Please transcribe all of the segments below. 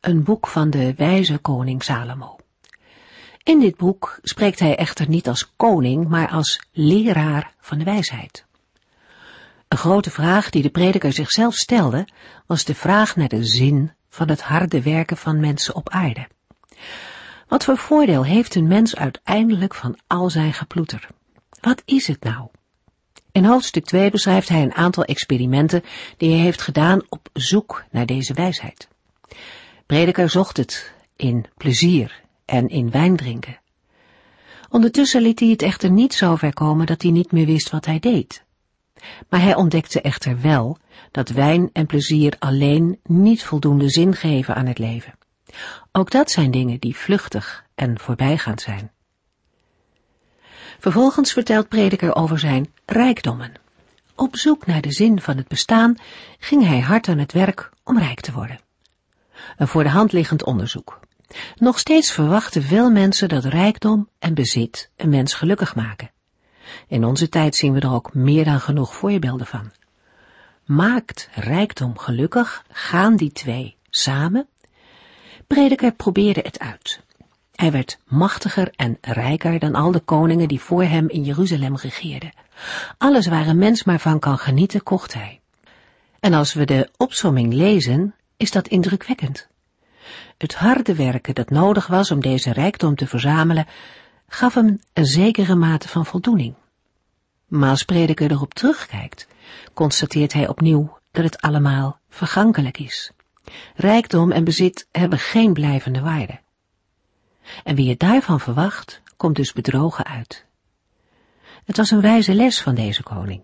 een boek van de wijze koning Salomo. In dit boek spreekt hij echter niet als koning, maar als leraar van de wijsheid. Een grote vraag die de prediker zichzelf stelde, was de vraag naar de zin van het harde werken van mensen op aarde. Wat voor voordeel heeft een mens uiteindelijk van al zijn geploeter? Wat is het nou? In hoofdstuk 2 beschrijft hij een aantal experimenten die hij heeft gedaan op zoek naar deze wijsheid. Prediker zocht het in plezier en in wijn drinken. Ondertussen liet hij het echter niet zo ver komen dat hij niet meer wist wat hij deed. Maar hij ontdekte echter wel dat wijn en plezier alleen niet voldoende zin geven aan het leven. Ook dat zijn dingen die vluchtig en voorbijgaand zijn. Vervolgens vertelt prediker over zijn rijkdommen. Op zoek naar de zin van het bestaan ging hij hard aan het werk om rijk te worden. Een voor de hand liggend onderzoek. Nog steeds verwachten veel mensen dat rijkdom en bezit een mens gelukkig maken. In onze tijd zien we er ook meer dan genoeg voorbeelden van. Maakt rijkdom gelukkig? Gaan die twee samen? Prediker probeerde het uit. Hij werd machtiger en rijker dan al de koningen die voor hem in Jeruzalem regeerden. Alles waar een mens maar van kan genieten, kocht hij. En als we de opsomming lezen, is dat indrukwekkend. Het harde werken dat nodig was om deze rijkdom te verzamelen, gaf hem een zekere mate van voldoening. Maar als prediker erop terugkijkt, constateert hij opnieuw dat het allemaal vergankelijk is. Rijkdom en bezit hebben geen blijvende waarde. En wie het daarvan verwacht, komt dus bedrogen uit. Het was een wijze les van deze koning.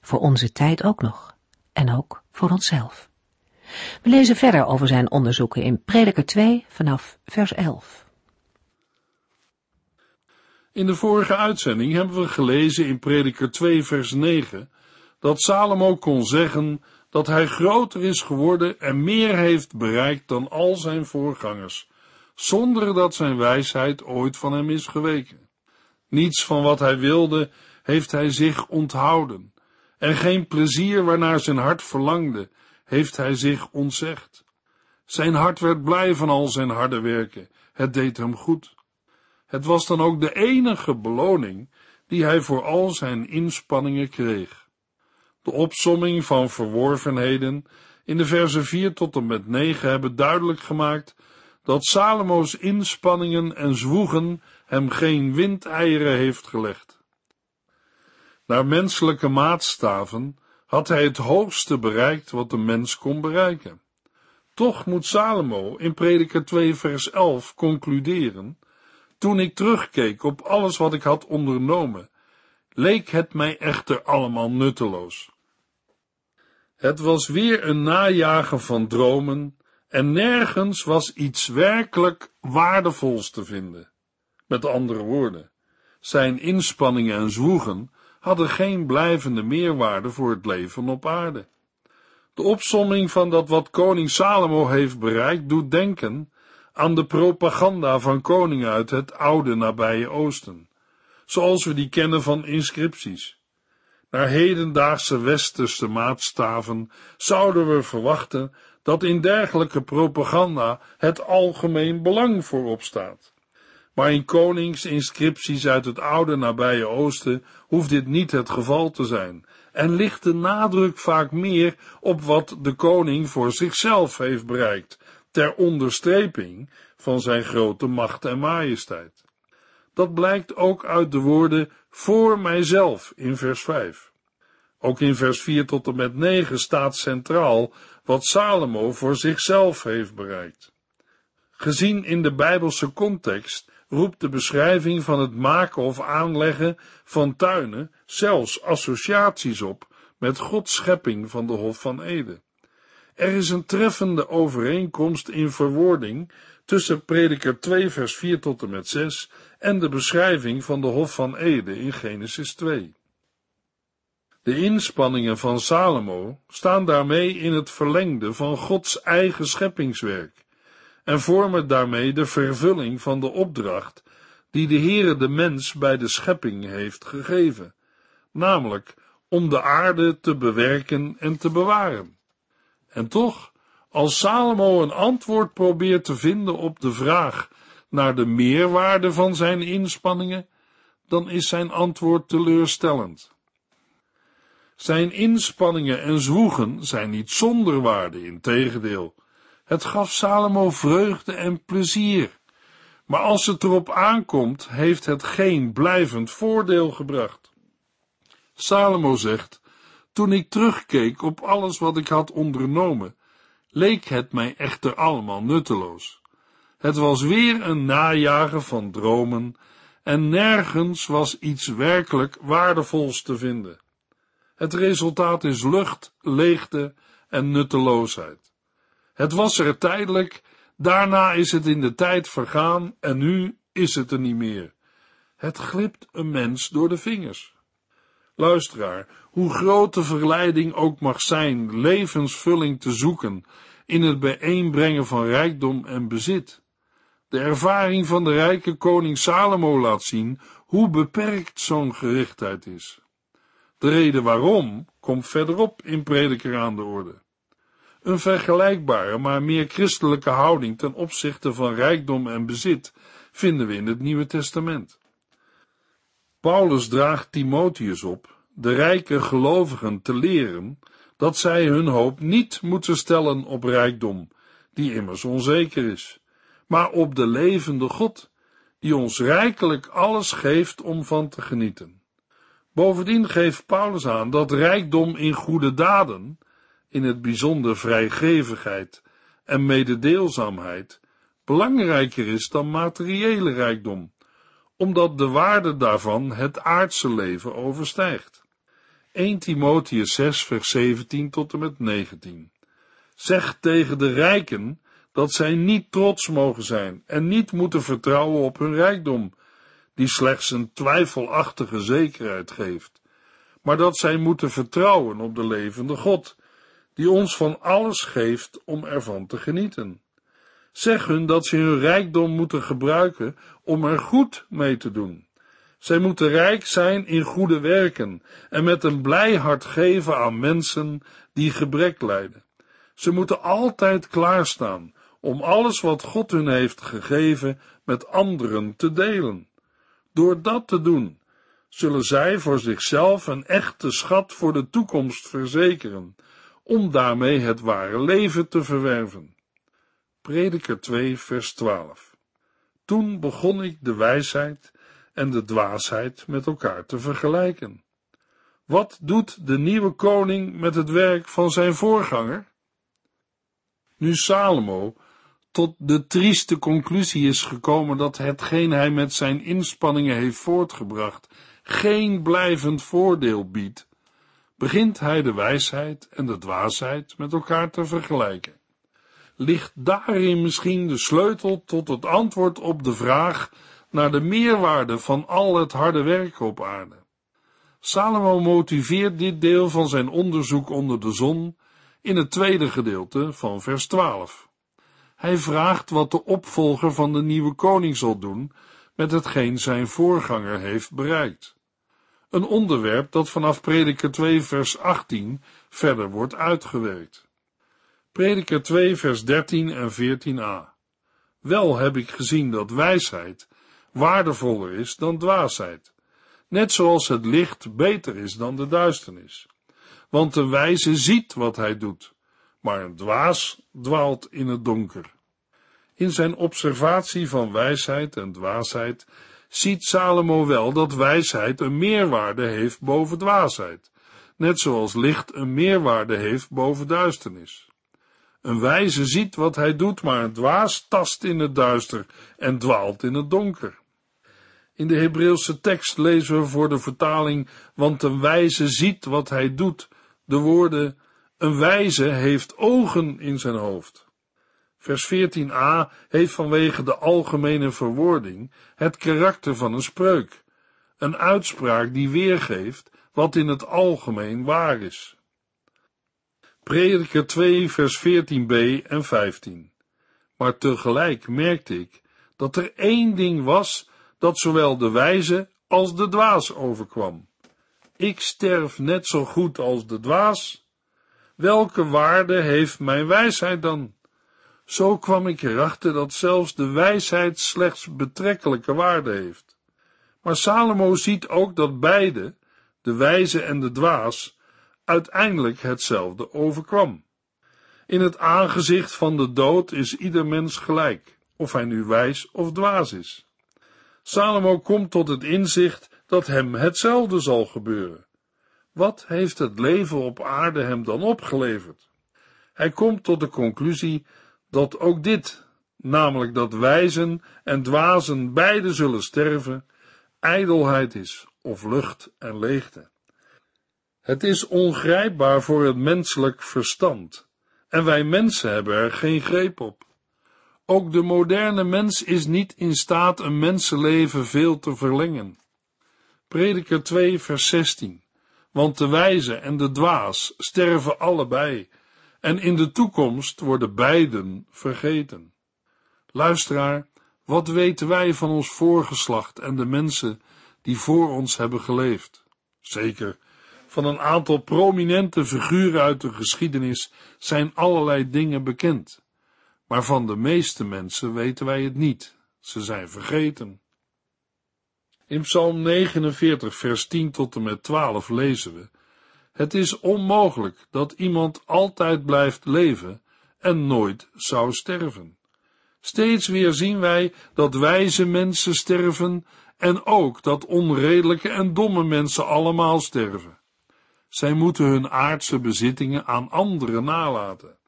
Voor onze tijd ook nog. En ook voor onszelf. We lezen verder over zijn onderzoeken in Prediker 2 vanaf vers 11. In de vorige uitzending hebben we gelezen in Prediker 2 vers 9 dat Salomo kon zeggen dat hij groter is geworden en meer heeft bereikt dan al zijn voorgangers, zonder dat zijn wijsheid ooit van hem is geweken. Niets van wat hij wilde heeft hij zich onthouden, en geen plezier waarnaar zijn hart verlangde heeft hij zich ontzegd. Zijn hart werd blij van al zijn harde werken, het deed hem goed. Het was dan ook de enige beloning die hij voor al zijn inspanningen kreeg. De opsomming van verworvenheden in de versen 4 tot en met 9 hebben duidelijk gemaakt dat Salomo's inspanningen en zwoegen hem geen windeieren heeft gelegd. Naar menselijke maatstaven had hij het hoogste bereikt wat de mens kon bereiken. Toch moet Salomo in Prediker 2 vers 11 concluderen, toen ik terugkeek op alles wat ik had ondernomen, leek het mij echter allemaal nutteloos. Het was weer een najagen van dromen en nergens was iets werkelijk waardevols te vinden. Met andere woorden, zijn inspanningen en zwoegen hadden geen blijvende meerwaarde voor het leven op aarde. De opsomming van dat wat koning Salomo heeft bereikt doet denken aan de propaganda van koningen uit het oude nabije Oosten, zoals we die kennen van inscripties. Naar hedendaagse westerse maatstaven zouden we verwachten dat in dergelijke propaganda het algemeen belang voorop staat. Maar in koningsinscripties uit het oude nabije Oosten hoeft dit niet het geval te zijn en ligt de nadruk vaak meer op wat de koning voor zichzelf heeft bereikt, ter onderstreping van zijn grote macht en majesteit. Dat blijkt ook uit de woorden voor mijzelf in vers 5. Ook in vers 4 tot en met 9 staat centraal wat Salomo voor zichzelf heeft bereikt. Gezien in de Bijbelse context roept de beschrijving van het maken of aanleggen van tuinen zelfs associaties op met Gods schepping van de Hof van Eden. Er is een treffende overeenkomst in verwoording tussen prediker 2 vers 4 tot en met 6 en de beschrijving van de Hof van Ede in Genesis 2. De inspanningen van Salomo staan daarmee in het verlengde van Gods eigen scheppingswerk en vormen daarmee de vervulling van de opdracht die de Heere de mens bij de schepping heeft gegeven, namelijk om de aarde te bewerken en te bewaren. En toch, als Salomo een antwoord probeert te vinden op de vraag naar de meerwaarde van zijn inspanningen, dan is zijn antwoord teleurstellend. Zijn inspanningen en zwoegen zijn niet zonder waarde, integendeel. Het gaf Salomo vreugde en plezier. Maar als het erop aankomt, heeft het geen blijvend voordeel gebracht. Salomo zegt: Toen ik terugkeek op alles wat ik had ondernomen, leek het mij echter allemaal nutteloos. Het was weer een najagen van dromen en nergens was iets werkelijk waardevols te vinden. Het resultaat is lucht, leegte en nutteloosheid. Het was er tijdelijk, daarna is het in de tijd vergaan en nu is het er niet meer. Het glipt een mens door de vingers. Luisteraar, hoe groot de verleiding ook mag zijn levensvulling te zoeken in het bijeenbrengen van rijkdom en bezit. De ervaring van de rijke koning Salomo laat zien hoe beperkt zo'n gerichtheid is. De reden waarom komt verderop in Prediker aan de orde. Een vergelijkbare, maar meer christelijke houding ten opzichte van rijkdom en bezit vinden we in het Nieuwe Testament. Paulus draagt Timotheus op de rijke gelovigen te leren dat zij hun hoop niet moeten stellen op rijkdom, die immers onzeker is, maar op de levende God, die ons rijkelijk alles geeft om van te genieten. Bovendien geeft Paulus aan dat rijkdom in goede daden, in het bijzonder vrijgevigheid en mededeelzaamheid, belangrijker is dan materiële rijkdom, omdat de waarde daarvan het aardse leven overstijgt. 1 Timotheus 6 vers 17 tot en met 19 Zeg tegen de rijken dat zij niet trots mogen zijn en niet moeten vertrouwen op hun rijkdom, die slechts een twijfelachtige zekerheid geeft, maar dat zij moeten vertrouwen op de levende God, die ons van alles geeft om ervan te genieten. Zeg hun dat ze hun rijkdom moeten gebruiken om er goed mee te doen. Zij moeten rijk zijn in goede werken en met een blij hart geven aan mensen die gebrek lijden. Ze moeten altijd klaarstaan om alles wat God hun heeft gegeven met anderen te delen. Door dat te doen, zullen zij voor zichzelf een echte schat voor de toekomst verzekeren, om daarmee het ware leven te verwerven. Prediker 2, vers 12. Toen begon ik de wijsheid en de dwaasheid met elkaar te vergelijken. Wat doet de nieuwe koning met het werk van zijn voorganger? Nu Salomo tot de trieste conclusie is gekomen dat hetgeen hij met zijn inspanningen heeft voortgebracht geen blijvend voordeel biedt, begint hij de wijsheid en de dwaasheid met elkaar te vergelijken. Ligt daarin misschien de sleutel tot het antwoord op de vraag naar de meerwaarde van al het harde werk op aarde? Salomo motiveert dit deel van zijn onderzoek onder de zon in het tweede gedeelte van vers 12. Hij vraagt wat de opvolger van de nieuwe koning zal doen met hetgeen zijn voorganger heeft bereikt. Een onderwerp dat vanaf Prediker 2 vers 18 verder wordt uitgewerkt. Prediker 2 vers 13 en 14a. Wel heb ik gezien dat wijsheid waardevoller is dan dwaasheid, net zoals het licht beter is dan de duisternis. Want de wijze ziet wat hij doet, maar een dwaas dwaalt in het donker. In zijn observatie van wijsheid en dwaasheid ziet Salomo wel dat wijsheid een meerwaarde heeft boven dwaasheid, net zoals licht een meerwaarde heeft boven duisternis. Een wijze ziet wat hij doet, maar een dwaas tast in het duister en dwaalt in het donker. In de Hebreeuwse tekst lezen we voor de vertaling, want een wijze ziet wat hij doet, de woorden Een wijze heeft ogen in zijn hoofd. Vers 14a heeft vanwege de algemene verwoording het karakter van een spreuk, een uitspraak die weergeeft wat in het algemeen waar is. Prediker 2 vers 14b en 15. Maar tegelijk merkte ik dat er één ding was dat zowel de wijze als de dwaas overkwam. Ik sterf net zo goed als de dwaas. Welke waarde heeft mijn wijsheid dan? Zo kwam ik erachter dat zelfs de wijsheid slechts betrekkelijke waarde heeft. Maar Salomo ziet ook dat beide, de wijze en de dwaas, uiteindelijk hetzelfde overkwam. In het aangezicht van de dood is ieder mens gelijk, of hij nu wijs of dwaas is. Salomo komt tot het inzicht dat hem hetzelfde zal gebeuren. Wat heeft het leven op aarde hem dan opgeleverd? Hij komt tot de conclusie dat ook dit, namelijk dat wijzen en dwazen beide zullen sterven, ijdelheid is of lucht en leegte. Het is ongrijpbaar voor het menselijk verstand en wij mensen hebben er geen greep op. Ook de moderne mens is niet in staat een mensenleven veel te verlengen. Prediker 2 vers 16 Want de wijze en de dwaas sterven allebei en in de toekomst worden beiden vergeten. Luisteraar, wat weten wij van ons voorgeslacht en de mensen die voor ons hebben geleefd? Zeker, van een aantal prominente figuren uit de geschiedenis zijn allerlei dingen bekend. Maar van de meeste mensen weten wij het niet. Ze zijn vergeten. In Psalm 49, vers 10 tot en met 12 lezen we: Het is onmogelijk dat iemand altijd blijft leven en nooit zou sterven. Steeds weer zien wij dat wijze mensen sterven en ook dat onredelijke en domme mensen allemaal sterven. Zij moeten hun aardse bezittingen aan anderen nalaten.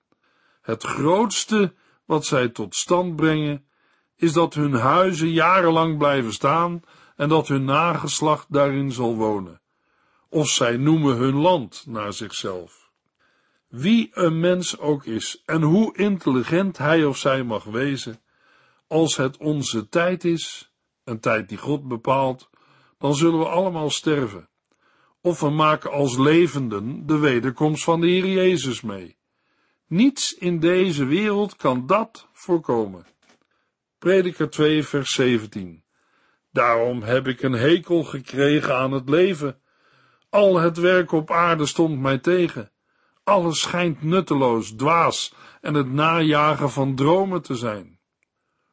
Het grootste wat zij tot stand brengen, is dat hun huizen jarenlang blijven staan en dat hun nageslacht daarin zal wonen. Of zij noemen hun land naar zichzelf. Wie een mens ook is en hoe intelligent hij of zij mag wezen, als het onze tijd is, een tijd die God bepaalt, dan zullen we allemaal sterven. Of we maken als levenden de wederkomst van de Heer Jezus mee. Niets in deze wereld kan dat voorkomen. Prediker 2, vers 17. Daarom heb ik een hekel gekregen aan het leven. Al het werk op aarde stond mij tegen. Alles schijnt nutteloos, dwaas en het najagen van dromen te zijn.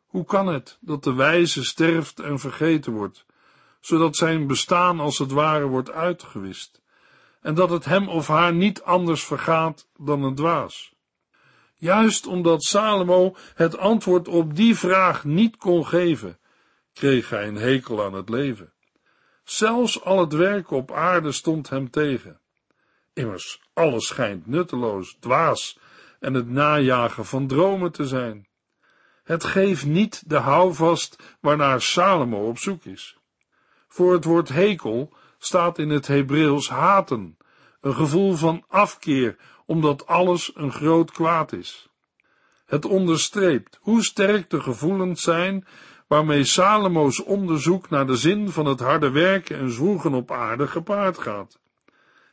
Hoe kan het dat de wijze sterft en vergeten wordt, zodat zijn bestaan als het ware wordt uitgewist, en dat het hem of haar niet anders vergaat dan een dwaas? Juist omdat Salomo het antwoord op die vraag niet kon geven, kreeg hij een hekel aan het leven. Zelfs al het werk op aarde stond hem tegen. Immers, alles schijnt nutteloos, dwaas en het najagen van dromen te zijn. Het geeft niet de houvast waarnaar Salomo op zoek is. Voor het woord hekel staat in het Hebreeuws haten, een gevoel van afkeer omdat alles een groot kwaad is. Het onderstreept hoe sterk de gevoelens zijn waarmee Salomo's onderzoek naar de zin van het harde werken en zwoegen op aarde gepaard gaat.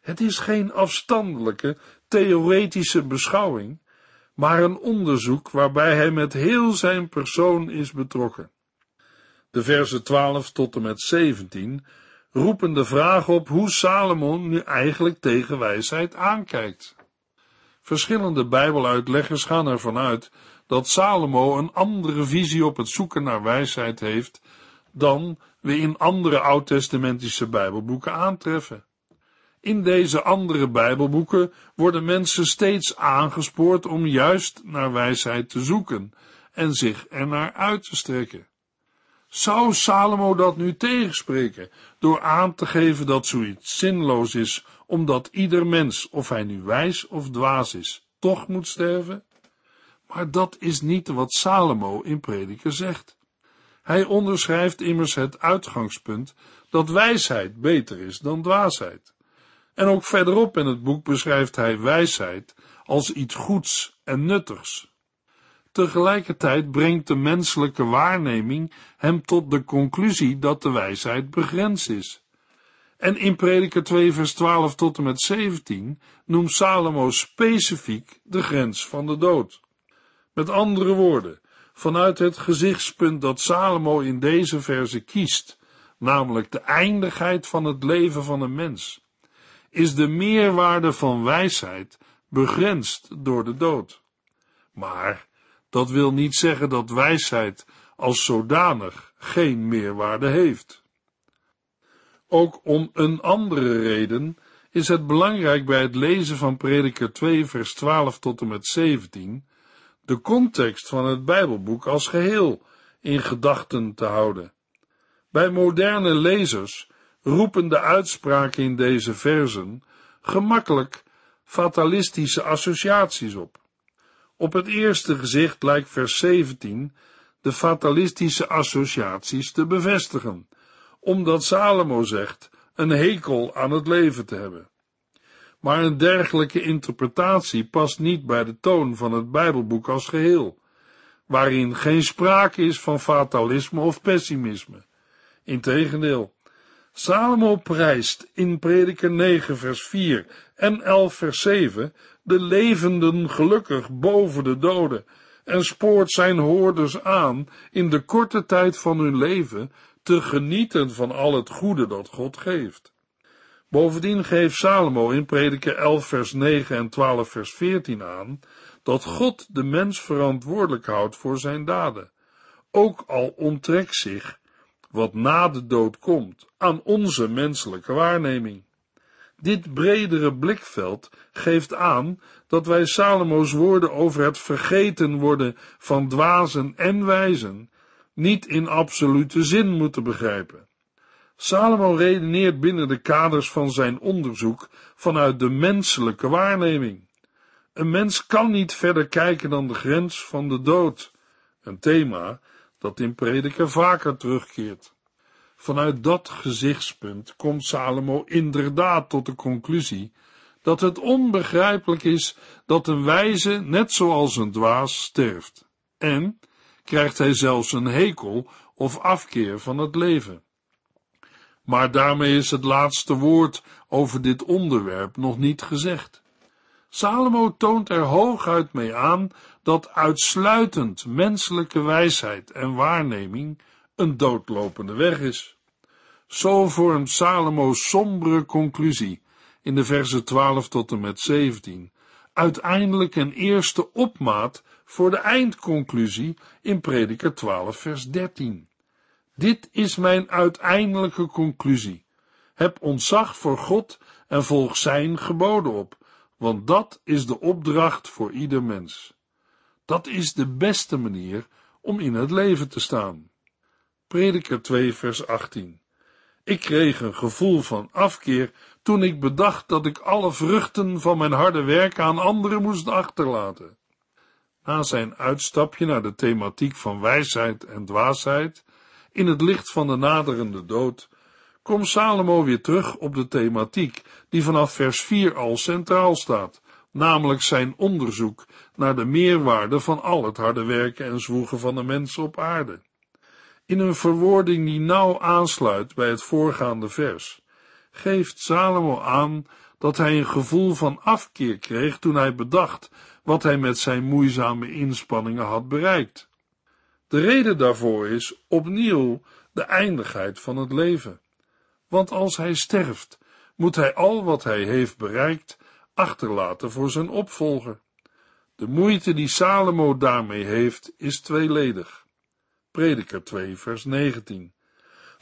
Het is geen afstandelijke, theoretische beschouwing, maar een onderzoek waarbij hij met heel zijn persoon is betrokken. De versen 12 tot en met 17 roepen de vraag op hoe Salomon nu eigenlijk tegen wijsheid aankijkt. Verschillende Bijbeluitleggers gaan ervan uit dat Salomo een andere visie op het zoeken naar wijsheid heeft dan we in andere oud-testamentische Bijbelboeken aantreffen. In deze andere Bijbelboeken worden mensen steeds aangespoord om juist naar wijsheid te zoeken en zich ernaar uit te strekken. Zou Salomo dat nu tegenspreken door aan te geven dat zoiets zinloos is omdat ieder mens, of hij nu wijs of dwaas is, toch moet sterven? Maar dat is niet wat Salomo in Prediker zegt. Hij onderschrijft immers het uitgangspunt dat wijsheid beter is dan dwaasheid. En ook verderop in het boek beschrijft hij wijsheid als iets goeds en nuttigs. Tegelijkertijd brengt de menselijke waarneming hem tot de conclusie dat de wijsheid begrensd is. En in Prediker 2 vers 12 tot en met 17 noemt Salomo specifiek de grens van de dood. Met andere woorden, vanuit het gezichtspunt dat Salomo in deze verse kiest, namelijk de eindigheid van het leven van een mens, is de meerwaarde van wijsheid begrensd door de dood. Maar dat wil niet zeggen dat wijsheid als zodanig geen meerwaarde heeft. Ook om een andere reden is het belangrijk bij het lezen van Prediker 2 vers 12 tot en met 17 de context van het Bijbelboek als geheel in gedachten te houden. Bij moderne lezers roepen de uitspraken in deze versen gemakkelijk fatalistische associaties op. Op het eerste gezicht lijkt vers 17 de fatalistische associaties te bevestigen, omdat Salomo zegt een hekel aan het leven te hebben. Maar een dergelijke interpretatie past niet bij de toon van het Bijbelboek als geheel, waarin geen sprake is van fatalisme of pessimisme. Integendeel, Salomo prijst in Prediker 9 vers 4 en 11 vers 7 de levenden gelukkig boven de doden en spoort zijn hoorders aan in de korte tijd van hun leven te genieten van al het goede dat God geeft. Bovendien geeft Salomo in Prediker 11 vers 9 en 12 vers 14 aan dat God de mens verantwoordelijk houdt voor zijn daden, ook al onttrekt zich wat na de dood komt aan onze menselijke waarneming. Dit bredere blikveld geeft aan dat wij Salomo's woorden over het vergeten worden van dwazen en wijzen niet in absolute zin moeten begrijpen. Salomo redeneert binnen de kaders van zijn onderzoek vanuit de menselijke waarneming. Een mens kan niet verder kijken dan de grens van de dood, een thema dat in prediker vaker terugkeert. Vanuit dat gezichtspunt komt Salomo inderdaad tot de conclusie dat het onbegrijpelijk is dat een wijze, net zoals een dwaas, sterft. En krijgt hij zelfs een hekel of afkeer van het leven. Maar daarmee is het laatste woord over dit onderwerp nog niet gezegd. Salomo toont er hooguit mee aan dat uitsluitend menselijke wijsheid en waarneming een doodlopende weg is. Zo vormt Salomo's sombere conclusie in de versen 12 tot en met 17 uiteindelijk een eerste opmaat voor de eindconclusie in Prediker 12 vers 13. Dit is mijn uiteindelijke conclusie. Heb ontzag voor God en volg zijn geboden op, want dat is de opdracht voor ieder mens. Dat is de beste manier om in het leven te staan. Prediker 2 vers 18. Ik kreeg een gevoel van afkeer toen ik bedacht dat ik alle vruchten van mijn harde werk aan anderen moest achterlaten. Na zijn uitstapje naar de thematiek van wijsheid en dwaasheid, in het licht van de naderende dood, komt Salomo weer terug op de thematiek die vanaf vers 4 al centraal staat, namelijk zijn onderzoek naar de meerwaarde van al het harde werken en zwoegen van de mensen op aarde. In een verwoording die nauw aansluit bij het voorgaande vers, geeft Salomo aan dat hij een gevoel van afkeer kreeg toen hij bedacht wat hij met zijn moeizame inspanningen had bereikt. De reden daarvoor is opnieuw de eindigheid van het leven. Want als hij sterft, moet hij al wat hij heeft bereikt achterlaten voor zijn opvolger. De moeite die Salomo daarmee heeft, is tweeledig. Prediker 2, vers 19.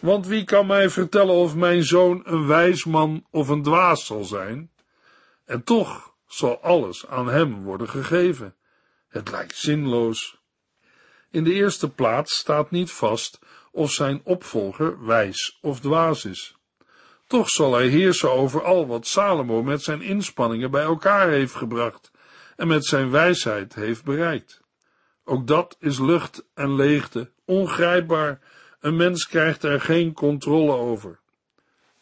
Want wie kan mij vertellen of mijn zoon een wijs man of een dwaas zal zijn? En toch zal alles aan hem worden gegeven. Het lijkt zinloos. In de eerste plaats staat niet vast of zijn opvolger wijs of dwaas is. Toch zal hij heersen over al wat Salomo met zijn inspanningen bij elkaar heeft gebracht en met zijn wijsheid heeft bereikt. Ook dat is lucht en leegte, ongrijpbaar. Een mens krijgt er geen controle over.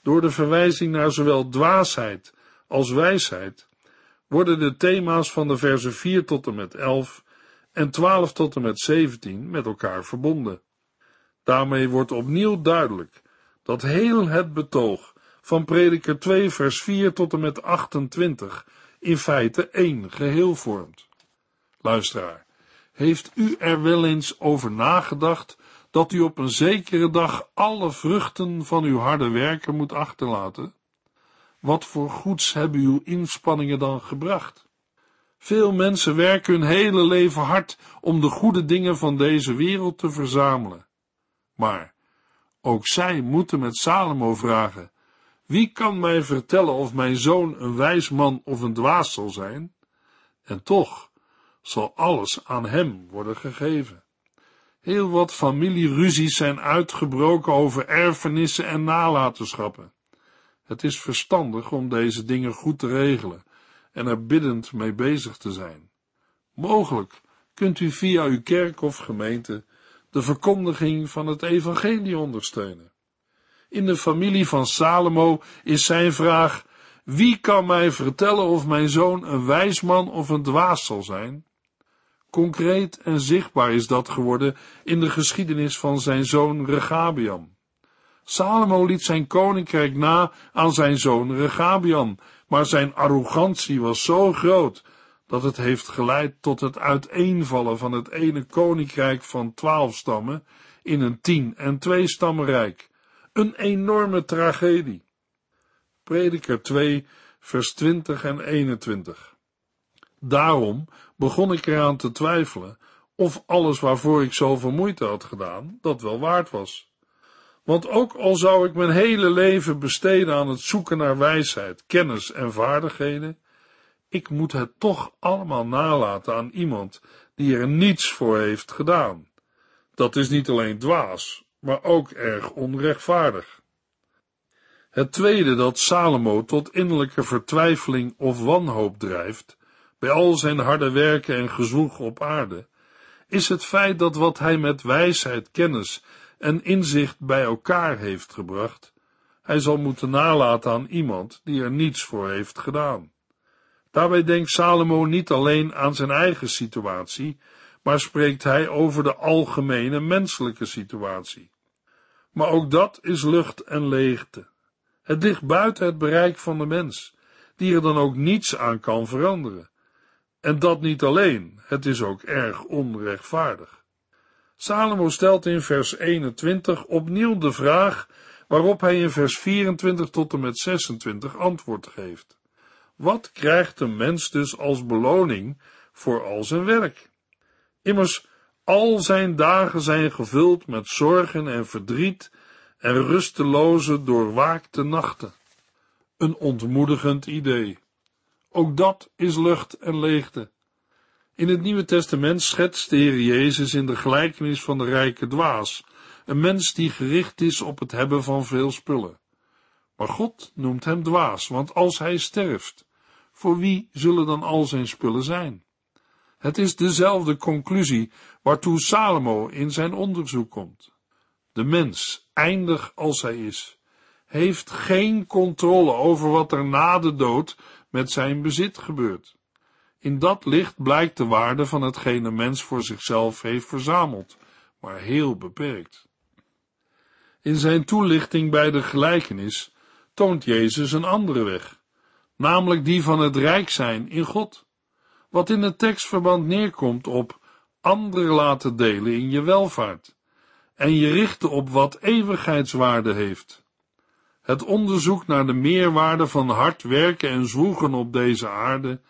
Door de verwijzing naar zowel dwaasheid als wijsheid, worden de thema's van de versen 4 tot en met 11 en 12 tot en met 17 met elkaar verbonden. Daarmee wordt opnieuw duidelijk dat heel het betoog van prediker 2 vers 4 tot en met 28 in feite één geheel vormt. Luisteraar, heeft u er wel eens over nagedacht dat u op een zekere dag alle vruchten van uw harde werken moet achterlaten? Wat voor goeds hebben uw inspanningen dan gebracht? Veel mensen werken hun hele leven hard om de goede dingen van deze wereld te verzamelen. Maar ook zij moeten met Salomo vragen: Wie kan mij vertellen of mijn zoon een wijs man of een dwaas zal zijn? En toch zal alles aan hem worden gegeven. Heel wat familieruzies zijn uitgebroken over erfenissen en nalatenschappen. Het is verstandig om deze dingen goed te regelen en er biddend mee bezig te zijn. Mogelijk kunt u via uw kerk of gemeente de verkondiging van het evangelie ondersteunen. In de familie van Salomo is zijn vraag: wie kan mij vertellen of mijn zoon een wijs man of een dwaas zal zijn? Concreet en zichtbaar is dat geworden in de geschiedenis van zijn zoon Regabiam. Salomo liet zijn koninkrijk na aan zijn zoon Regabiam, maar zijn arrogantie was zo groot dat het heeft geleid tot het uiteenvallen van het ene koninkrijk van twaalf stammen in een tien- en twee stammenrijk. Een enorme tragedie. Prediker 2, vers 20 en 21. Daarom begon ik eraan te twijfelen of alles waarvoor ik zoveel moeite had gedaan, dat wel waard was. Want ook al zou ik mijn hele leven besteden aan het zoeken naar wijsheid, kennis en vaardigheden, ik moet het toch allemaal nalaten aan iemand die er niets voor heeft gedaan. Dat is niet alleen dwaas, maar ook erg onrechtvaardig. Het tweede dat Salomo tot innerlijke vertwijfeling of wanhoop drijft, bij al zijn harde werken en gezwoeg op aarde, is het feit dat wat hij met wijsheid, kennis en inzicht bij elkaar heeft gebracht, hij zal moeten nalaten aan iemand die er niets voor heeft gedaan. Daarbij denkt Salomo niet alleen aan zijn eigen situatie, maar spreekt hij over de algemene menselijke situatie. Maar ook dat is lucht en leegte. Het ligt buiten het bereik van de mens, die er dan ook niets aan kan veranderen. En dat niet alleen, het is ook erg onrechtvaardig. Salomo stelt in vers 21 opnieuw de vraag waarop hij in vers 24 tot en met 26 antwoord geeft. Wat krijgt een mens dus als beloning voor al zijn werk? Immers, al zijn dagen zijn gevuld met zorgen en verdriet en rusteloze doorwaakte nachten. Een ontmoedigend idee. Ook dat is lucht en leegte. In het Nieuwe Testament schetst de Heer Jezus in de gelijkenis van de rijke dwaas, een mens die gericht is op het hebben van veel spullen. Maar God noemt hem dwaas, want als hij sterft, voor wie zullen dan al zijn spullen zijn? Het is dezelfde conclusie waartoe Salomo in zijn onderzoek komt. De mens, eindig als hij is, heeft geen controle over wat er na de dood met zijn bezit gebeurt. In dat licht blijkt de waarde van hetgeen een mens voor zichzelf heeft verzameld, maar heel beperkt. In zijn toelichting bij de gelijkenis toont Jezus een andere weg, namelijk die van het rijk zijn in God, wat in het tekstverband neerkomt op anderen laten delen in je welvaart en je richten op wat eeuwigheidswaarde heeft. Het onderzoek naar de meerwaarde van hard werken en zwoegen op deze aarde,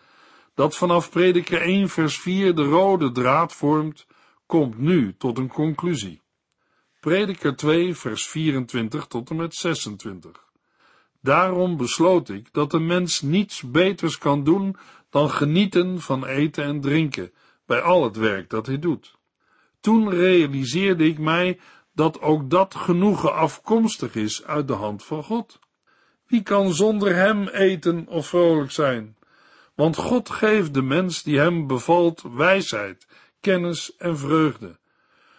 dat vanaf prediker 1 vers 4 de rode draad vormt, komt nu tot een conclusie. Prediker 2 vers 24 tot en met 26. Daarom besloot ik dat de mens niets beters kan doen dan genieten van eten en drinken bij al het werk dat hij doet. Toen realiseerde ik mij dat ook dat genoegen afkomstig is uit de hand van God. Wie kan zonder hem eten of vrolijk zijn? Want God geeft de mens die hem bevalt wijsheid, kennis en vreugde.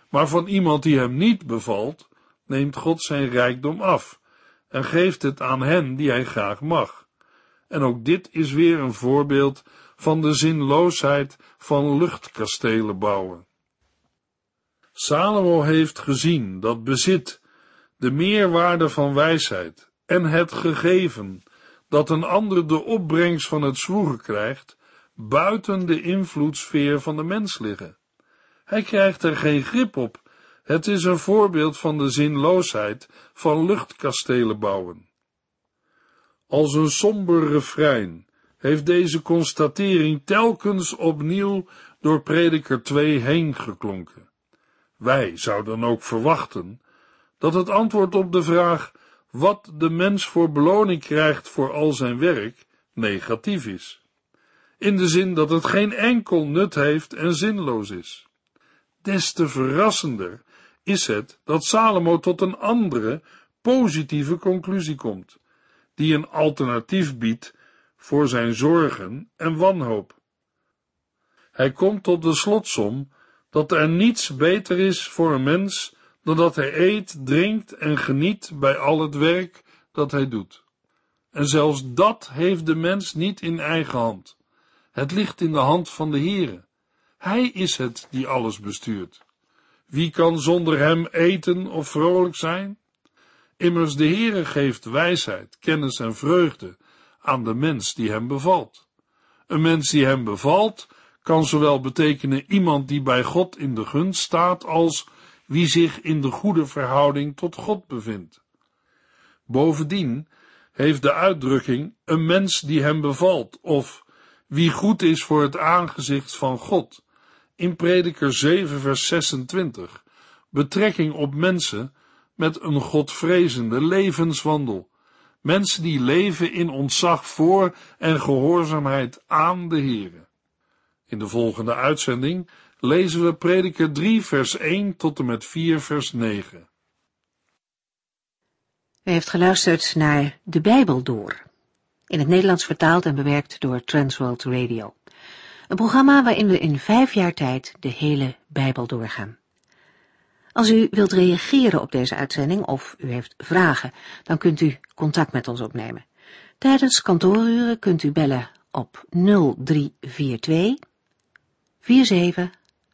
Maar van iemand die hem niet bevalt, neemt God zijn rijkdom af en geeft het aan hen die hij graag mag. En ook dit is weer een voorbeeld van de zinloosheid van luchtkastelen bouwen. Salomo heeft gezien dat bezit, de meerwaarde van wijsheid en het gegeven dat een ander de opbrengst van het zwoegen krijgt, buiten de invloedssfeer van de mens liggen. Hij krijgt er geen grip op. Het is een voorbeeld van de zinloosheid van luchtkastelen bouwen. Als een somber refrein heeft deze constatering telkens opnieuw door prediker 2 heen geklonken. Wij zouden ook verwachten dat het antwoord op de vraag wat de mens voor beloning krijgt voor al zijn werk negatief is. In de zin dat het geen enkel nut heeft en zinloos is. Des te verrassender is het dat Salomo tot een andere, positieve conclusie komt, die een alternatief biedt voor zijn zorgen en wanhoop. Hij komt tot de slotsom dat er niets beter is voor een mens dan dat hij eet, drinkt en geniet bij al het werk dat hij doet. En zelfs dat heeft de mens niet in eigen hand. Het ligt in de hand van de Heere. Hij is het die alles bestuurt. Wie kan zonder hem eten of vrolijk zijn? Immers de Heere geeft wijsheid, kennis en vreugde aan de mens die hem bevalt. Een mens die hem bevalt, kan zowel betekenen iemand die bij God in de gunst staat, als wie zich in de goede verhouding tot God bevindt. Bovendien heeft de uitdrukking een mens die hem bevalt, of wie goed is voor het aangezicht van God, in Prediker 7 vers 26, betrekking op mensen met een godvrezende levenswandel, mensen die leven in ontzag voor en gehoorzaamheid aan de Heere. In de volgende uitzending lezen we Prediker 3 vers 1 tot en met 4 vers 9. U heeft geluisterd naar De Bijbel Door, in het Nederlands vertaald en bewerkt door Transworld Radio. Een programma waarin we in vijf jaar tijd de hele Bijbel doorgaan. Als u wilt reageren op deze uitzending of u heeft vragen, dan kunt u contact met ons opnemen. Tijdens kantooruren kunt u bellen op 0342 47